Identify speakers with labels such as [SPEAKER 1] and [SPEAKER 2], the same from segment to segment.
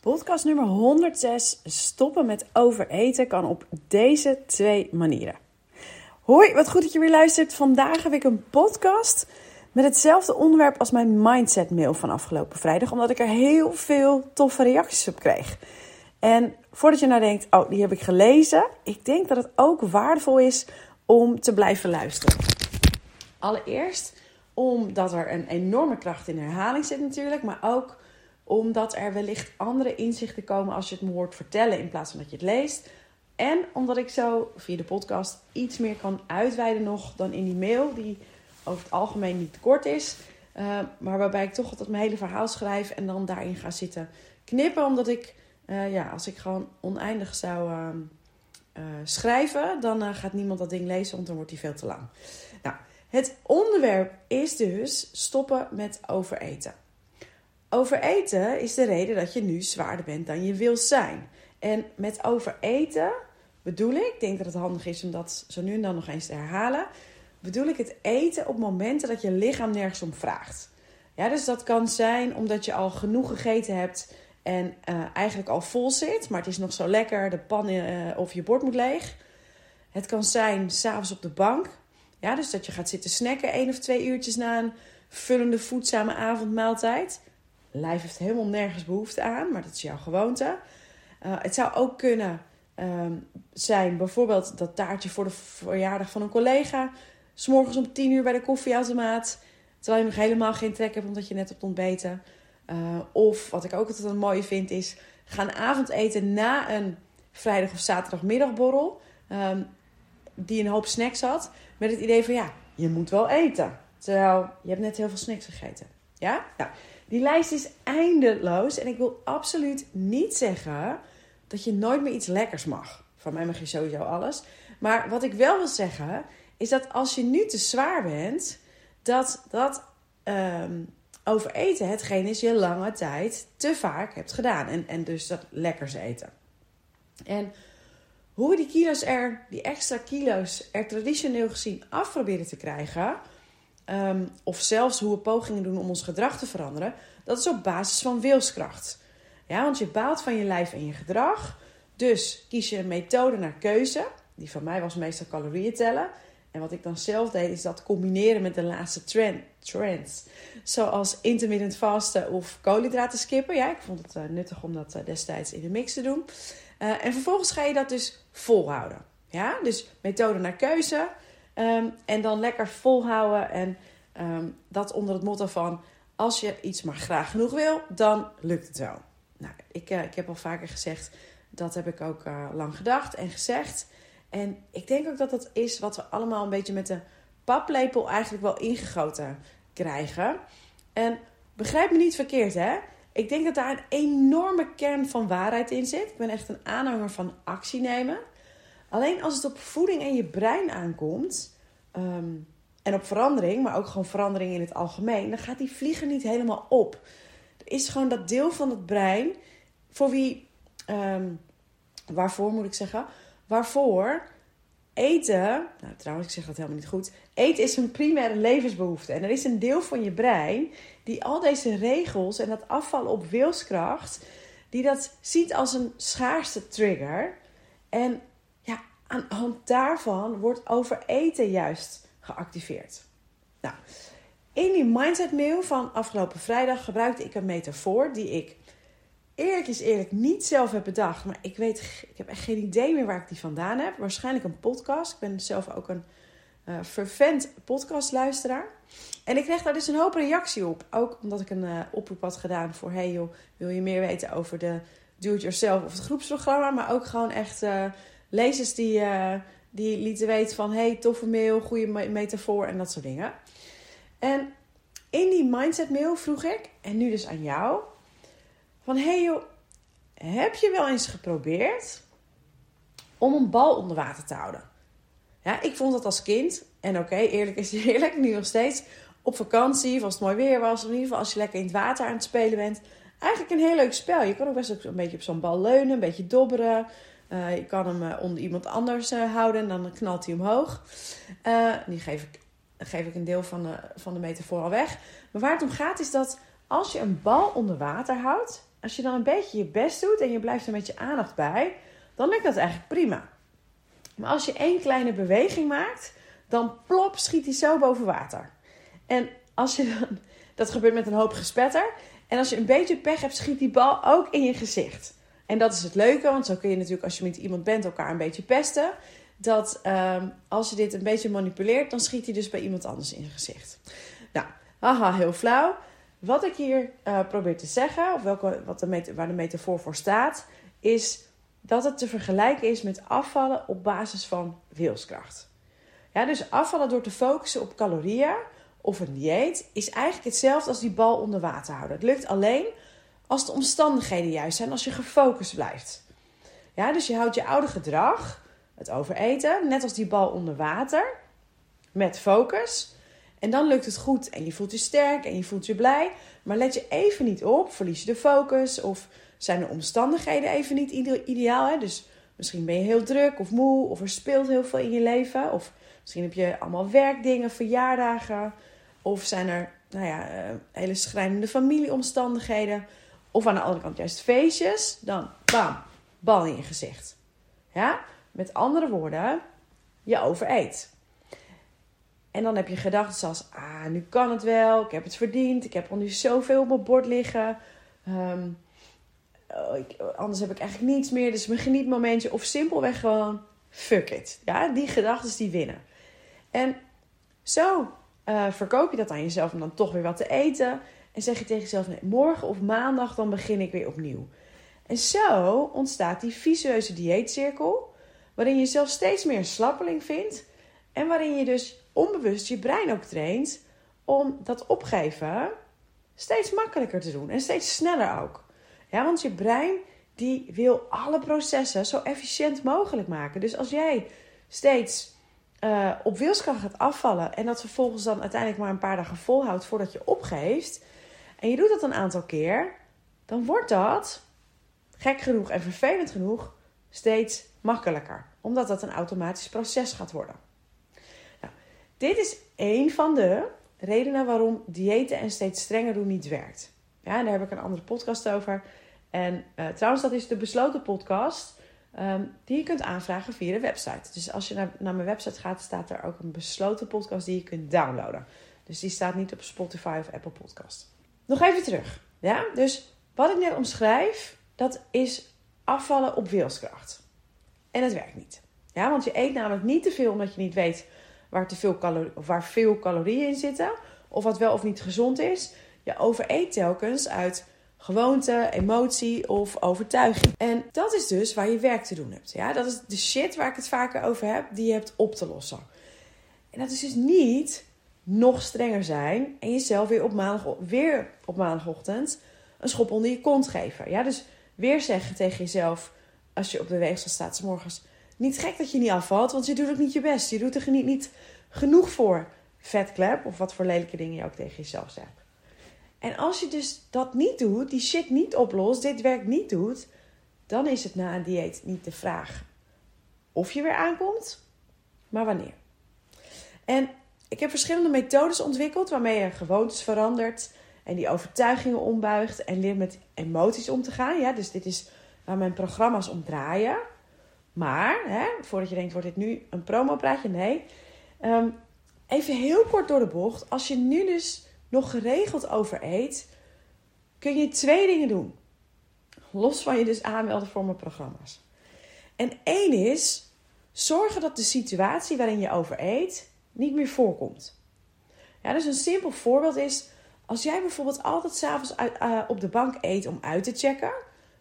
[SPEAKER 1] Podcast nummer 106. Stoppen met overeten kan op deze twee manieren. Hoi, wat goed dat je weer luistert. Vandaag heb ik een podcast met hetzelfde onderwerp als mijn mindset mail van afgelopen vrijdag. Omdat ik er heel veel toffe reacties op kreeg. En voordat je nou denkt, oh, die heb ik gelezen. Ik denk dat het ook waardevol is om te blijven luisteren. Allereerst omdat er een enorme kracht in herhaling zit natuurlijk. Maar ook omdat er wellicht andere inzichten komen als je het me hoort vertellen in plaats van dat je het leest. En omdat ik zo via de podcast iets meer kan uitweiden nog dan in die mail, die over het algemeen niet kort is. Uh, maar waarbij ik toch altijd mijn hele verhaal schrijf en dan daarin ga zitten knippen. Omdat ik, uh, ja, als ik gewoon oneindig zou uh, schrijven, dan gaat niemand dat ding lezen, want dan wordt die veel te lang. Nou, het onderwerp is dus stoppen met overeten. Overeten is de reden dat je nu zwaarder bent dan je wil zijn. En met overeten bedoel ik, ik denk dat het handig is om dat zo nu en dan nog eens te herhalen. Bedoel ik het eten op momenten dat je lichaam nergens om vraagt. Ja, dus dat kan zijn omdat je al genoeg gegeten hebt en uh, eigenlijk al vol zit, maar het is nog zo lekker, de pan uh, of je bord moet leeg. Het kan zijn s'avonds op de bank. Ja, dus dat je gaat zitten snacken één of twee uurtjes na een vullende voedzame avondmaaltijd lijf heeft helemaal nergens behoefte aan, maar dat is jouw gewoonte. Uh, het zou ook kunnen um, zijn, bijvoorbeeld dat taartje voor de verjaardag van een collega. S'morgens om 10 uur bij de koffieautomaat. Terwijl je nog helemaal geen trek hebt omdat je net hebt ontbeten. Uh, of wat ik ook altijd een mooie vind is gaan avondeten na een vrijdag of zaterdagmiddagborrel. Um, die een hoop snacks had. Met het idee van ja, je moet wel eten. Terwijl je hebt net heel veel snacks gegeten. Ja? Nou, die lijst is eindeloos. En ik wil absoluut niet zeggen dat je nooit meer iets lekkers mag. Van mij mag je sowieso alles. Maar wat ik wel wil zeggen, is dat als je nu te zwaar bent, dat dat um, overeten hetgeen is je lange tijd te vaak hebt gedaan. En, en dus dat lekkers eten. En hoe die kilo's er, die extra kilo's er traditioneel gezien af proberen te krijgen um, of zelfs hoe we pogingen doen om ons gedrag te veranderen, dat is op basis van wilskracht. Ja, want je baalt van je lijf en je gedrag. Dus kies je een methode naar keuze. Die van mij was meestal calorieën tellen. En wat ik dan zelf deed, is dat combineren met de laatste trend, trends. Zoals intermittent vasten of koolhydraten skippen. Ja, ik vond het uh, nuttig om dat uh, destijds in de mix te doen. Uh, en vervolgens ga je dat dus volhouden. Ja, dus methode naar keuze. Um, en dan lekker volhouden. En um, dat onder het motto van: als je iets maar graag genoeg wil, dan lukt het wel. Nou, ik, uh, ik heb al vaker gezegd, dat heb ik ook uh, lang gedacht en gezegd. En ik denk ook dat dat is wat we allemaal een beetje met de paplepel eigenlijk wel ingegoten krijgen. En begrijp me niet verkeerd, hè? Ik denk dat daar een enorme kern van waarheid in zit. Ik ben echt een aanhanger van actie nemen. Alleen als het op voeding en je brein aankomt, um, en op verandering, maar ook gewoon verandering in het algemeen, dan gaat die vlieger niet helemaal op. Er is gewoon dat deel van het brein voor wie, um, waarvoor moet ik zeggen, waarvoor eten, nou trouwens, ik zeg dat helemaal niet goed. Eten is een primaire levensbehoefte. En er is een deel van je brein die al deze regels en dat afvallen op wilskracht, die dat ziet als een schaarste trigger. En aan de hand daarvan wordt overeten juist geactiveerd. Nou, in die mindset mail van afgelopen vrijdag gebruikte ik een metafoor die ik eerlijk is eerlijk niet zelf heb bedacht. Maar ik weet, ik heb echt geen idee meer waar ik die vandaan heb. Waarschijnlijk een podcast. Ik ben zelf ook een uh, fervent podcastluisteraar. En ik kreeg daar dus een hoop reactie op. Ook omdat ik een uh, oproep had gedaan voor... hey joh, wil je meer weten over de do-it-yourself of het groepsprogramma? Maar ook gewoon echt... Uh, lezers die, uh, die lieten weten van... hey, toffe mail, goede metafoor en dat soort dingen. En in die mindset mail vroeg ik, en nu dus aan jou... van hey joh, heb je wel eens geprobeerd om een bal onder water te houden? Ja, ik vond dat als kind, en oké, eerlijk is eerlijk, nu nog steeds... op vakantie, of als het mooi weer was... of in ieder geval als je lekker in het water aan het spelen bent... eigenlijk een heel leuk spel. Je kan ook best een beetje op zo'n bal leunen, een beetje dobberen... Uh, je kan hem uh, onder iemand anders uh, houden en dan knalt hij omhoog. die geef ik, geef ik een deel van de, van de metafoor al weg. Maar waar het om gaat is dat als je een bal onder water houdt, als je dan een beetje je best doet en je blijft er met je aandacht bij, dan lukt dat eigenlijk prima. Maar als je één kleine beweging maakt, dan plop schiet hij zo boven water. En als je dan, dat gebeurt met een hoop gespetter. En als je een beetje pech hebt, schiet die bal ook in je gezicht. En dat is het leuke, want zo kun je natuurlijk als je met iemand bent elkaar een beetje pesten. Dat um, als je dit een beetje manipuleert, dan schiet hij dus bij iemand anders in je gezicht. Nou, haha, heel flauw. Wat ik hier uh, probeer te zeggen, of welke, wat de waar de metafoor voor staat, is dat het te vergelijken is met afvallen op basis van wilskracht. Ja, dus afvallen door te focussen op calorieën of een dieet is eigenlijk hetzelfde als die bal onder water houden. Het lukt alleen als de omstandigheden juist zijn, als je gefocust blijft. Ja, dus je houdt je oude gedrag, het overeten, net als die bal onder water, met focus. En dan lukt het goed en je voelt je sterk en je voelt je blij. Maar let je even niet op, verlies je de focus of zijn de omstandigheden even niet ideaal. Hè? Dus misschien ben je heel druk of moe of er speelt heel veel in je leven. Of misschien heb je allemaal werkdingen, verjaardagen. Of zijn er nou ja, eh, hele schrijnende familieomstandigheden. Of aan de andere kant juist feestjes. Dan bam, bal in je gezicht. Ja? Met andere woorden, je overeet. En dan heb je gedachten zoals, ah, nu kan het wel, ik heb het verdiend, ik heb al nu zoveel op mijn bord liggen. Um, ik, anders heb ik eigenlijk niets meer, dus mijn genietmomentje. Of simpelweg gewoon, fuck it. Ja, die gedachten die winnen. En zo uh, verkoop je dat aan jezelf om dan toch weer wat te eten. En zeg je tegen jezelf, nee, morgen of maandag dan begin ik weer opnieuw. En zo ontstaat die visueuze dieetcirkel, waarin je jezelf steeds meer een slappeling vindt. En waarin je dus onbewust je brein ook traint om dat opgeven steeds makkelijker te doen. En steeds sneller ook. Ja, want je brein die wil alle processen zo efficiënt mogelijk maken. Dus als jij steeds uh, op wilskracht gaat afvallen en dat vervolgens dan uiteindelijk maar een paar dagen volhoudt voordat je opgeeft, en je doet dat een aantal keer, dan wordt dat gek genoeg en vervelend genoeg steeds makkelijker, omdat dat een automatisch proces gaat worden. Nou, dit is één van de redenen waarom diëten en steeds strenger doen niet werkt. Ja, daar heb ik een andere podcast over. En uh, trouwens, dat is de besloten podcast. Um, die je kunt aanvragen via de website. Dus als je naar, naar mijn website gaat, staat er ook een besloten podcast die je kunt downloaden. Dus die staat niet op Spotify of Apple Podcast. Nog even terug. Ja? Dus wat ik net omschrijf, dat is afvallen op wilskracht. En het werkt niet. Ja, want je eet namelijk niet te veel omdat je niet weet waar, te veel waar veel calorieën in zitten. Of wat wel of niet gezond is. Je overeet telkens uit gewoonte, emotie of overtuiging. En dat is dus waar je werk te doen hebt. Ja? Dat is de shit waar ik het vaker over heb, die je hebt op te lossen. En dat is dus niet nog strenger zijn en jezelf weer op, weer op maandagochtend een schop onder je kont geven. Ja? Dus weer zeggen tegen jezelf, als je op de weegschaal staat, s morgens, niet gek dat je niet afvalt, want je doet ook niet je best. Je doet er niet, niet genoeg voor vetklep of wat voor lelijke dingen je ook tegen jezelf zegt. En als je dus dat niet doet, die shit niet oplost, dit werk niet doet, dan is het na een dieet niet de vraag of je weer aankomt, maar wanneer. En ik heb verschillende methodes ontwikkeld waarmee je gewoontes verandert en die overtuigingen ombuigt en leert met emoties om te gaan. Ja, dus dit is waar mijn programma's om draaien. Maar, hè, voordat je denkt, wordt dit nu een promopraatje? Nee. Um, even heel kort door de bocht. Als je nu dus nog geregeld over eet, kun je twee dingen doen. Los van je dus aanmelden voor mijn programma's. En één is zorgen dat de situatie waarin je over eet niet meer voorkomt. Ja, dus een simpel voorbeeld is als jij bijvoorbeeld altijd s'avonds uh, op de bank eet om uit te checken.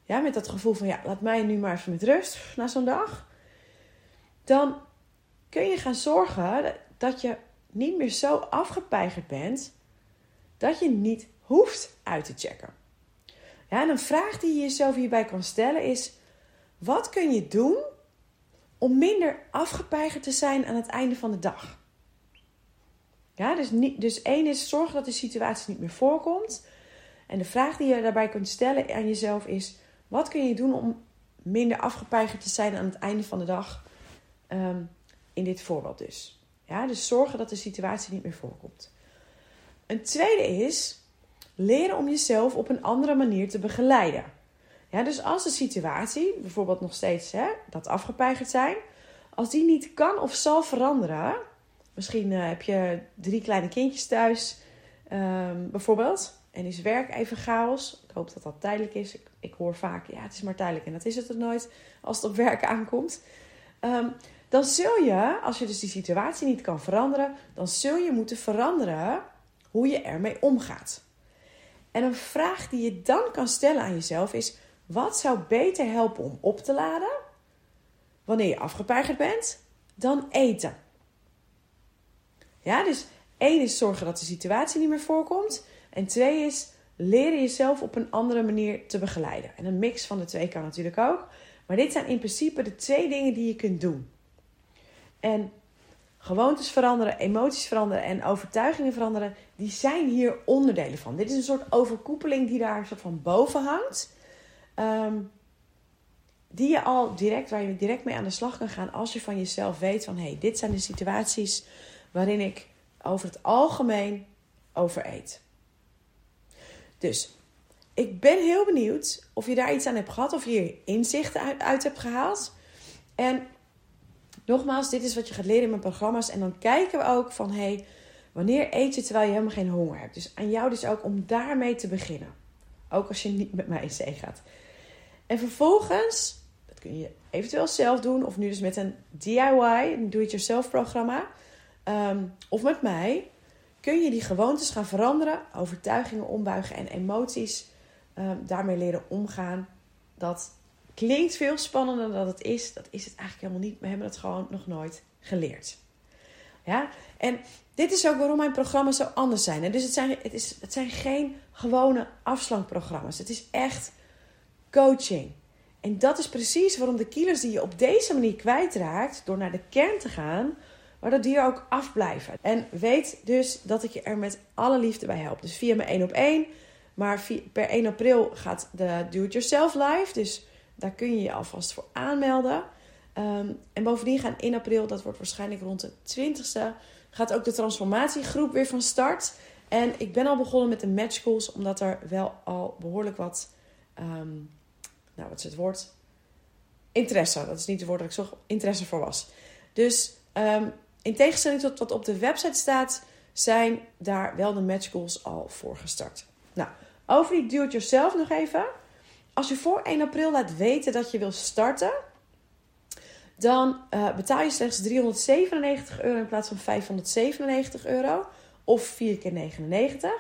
[SPEAKER 1] Ja, met dat gevoel van ja, laat mij nu maar even met rust na zo'n dag. Dan kun je gaan zorgen dat je niet meer zo afgepeigerd bent dat je niet hoeft uit te checken. Ja, en een vraag die je jezelf hierbij kan stellen is: wat kun je doen om minder afgepeigerd te zijn aan het einde van de dag? Ja, dus, niet, dus één is zorgen dat de situatie niet meer voorkomt. En de vraag die je daarbij kunt stellen aan jezelf is: wat kun je doen om minder afgepeigerd te zijn aan het einde van de dag? Um, in dit voorbeeld dus. Ja, dus zorgen dat de situatie niet meer voorkomt. Een tweede is leren om jezelf op een andere manier te begeleiden. Ja, dus als de situatie, bijvoorbeeld nog steeds hè, dat afgepeigerd zijn, als die niet kan of zal veranderen, misschien uh, heb je drie kleine kindjes thuis, um, bijvoorbeeld, en is werk even chaos. Ik hoop dat dat tijdelijk is. Ik, ik, hoor vaak, ja, het is maar tijdelijk en dat is het er nooit als het op werk aankomt. Um, dan zul je, als je dus die situatie niet kan veranderen, dan zul je moeten veranderen hoe je ermee omgaat. En een vraag die je dan kan stellen aan jezelf is: wat zou beter helpen om op te laden wanneer je afgepeigerd bent dan eten? Ja, dus één is zorgen dat de situatie niet meer voorkomt. En twee is leren jezelf op een andere manier te begeleiden. En een mix van de twee kan natuurlijk ook. Maar dit zijn in principe de twee dingen die je kunt doen. En gewoontes veranderen, emoties veranderen en overtuigingen veranderen, die zijn hier onderdelen van. Dit is een soort overkoepeling die daar soort van boven hangt. Ehm, die je al direct, waar je direct mee aan de slag kan gaan als je van jezelf weet van hé, hey, dit zijn de situaties waarin ik over het algemeen overeet. Dus ik ben heel benieuwd of je daar iets aan hebt gehad, of je hier inzichten uit, uit hebt gehaald. En nogmaals, dit is wat je gaat leren in mijn programma's. En dan kijken we ook van hé, hey, wanneer eet je terwijl je helemaal geen honger hebt? Dus aan jou dus ook om daarmee te beginnen. Ook als je niet met mij in zee gaat. En vervolgens, dat kun je eventueel zelf doen, of nu dus met een DIY, een do-it-yourself programma, ehm, of met mij, kun je die gewoontes gaan veranderen, overtuigingen ombuigen en emoties um, daarmee leren omgaan. Dat klinkt veel spannender dan het is. Dat is het eigenlijk helemaal niet. We hebben het gewoon nog nooit geleerd. Ja, en dit is ook waarom mijn programma's zo anders zijn. Dus het zijn, het, is, het zijn geen gewone afslankprogramma's. Het is echt coaching. En dat is precies waarom de kilo's die je op deze manier kwijtraakt, door naar de kern te gaan, waardoor die er ook afblijven. En weet dus dat ik je er met alle liefde bij help. Dus via mijn 1 op 1. Maar per 1 april gaat de Do It Yourself live. Dus daar kun je je alvast voor aanmelden. Ehm, en bovendien gaan in april, dat wordt waarschijnlijk rond de 20ste, gaat ook de transformatiegroep weer van start. En ik ben al begonnen met de match calls, omdat er wel al behoorlijk wat, um, nou wat is het woord? Interesse, dat is niet het woord dat ik zo interesse voor was. Dus um, in tegenstelling tot wat op de website staat, zijn daar wel de match calls al voor gestart. Nou, over die do-it-yourself nog even. Als je voor 1 april laat weten dat je wil starten, dan uh, betaal je slechts 397 euro in plaats van 597 euro. Of 4 keer 99.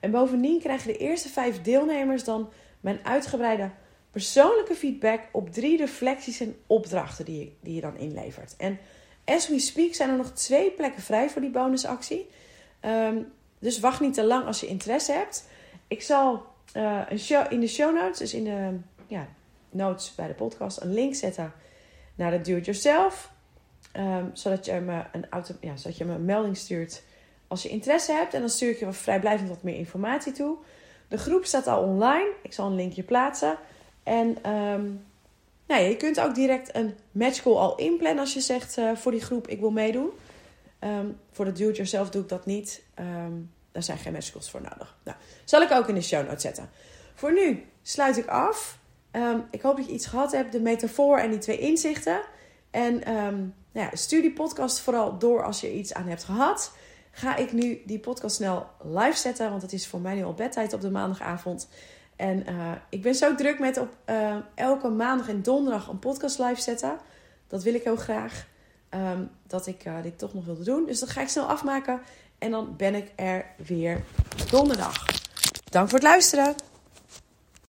[SPEAKER 1] En bovendien krijgen de eerste 5 deelnemers dan mijn uitgebreide persoonlijke feedback op drie reflecties en opdrachten die je, die je dan inlevert. En as we speak zijn er nog twee plekken vrij voor die bonusactie. Um, dus wacht niet te lang als je interesse hebt. Ik zal uh, een show, in de show notes, dus in de ja, notes bij de podcast, een link zetten naar de Do-It-Yourself. Um, zodat, je me een auto, ja, zodat je me een melding stuurt als je interesse hebt. En dan stuur ik je vrijblijvend wat meer informatie toe. De groep staat al online. Ik zal een linkje plaatsen. En um, nou je kunt ook direct een matchcall al inplannen als je zegt uh, voor die groep ik wil meedoen. Um, voor de do-it-yourself doe ik dat niet. Um, daar zijn geen matchcalls voor nodig. Nou, zal ik ook in de show notes zetten. Voor nu sluit ik af. Um, ik hoop dat je iets gehad hebt, de metafoor en die twee inzichten. En nou ja, stuur die podcast vooral door als je iets aan hebt gehad. Ga ik nu die podcast snel live zetten, want het is voor mij nu al bedtijd op de maandagavond. En uh, ik ben zo druk met op uh, elke maandag en donderdag een podcast live zetten. Dat wil ik heel graag. Um, dat ik uh, dit toch nog wilde doen. Dus dat ga ik snel afmaken. En dan ben ik er weer donderdag. Dank voor het luisteren.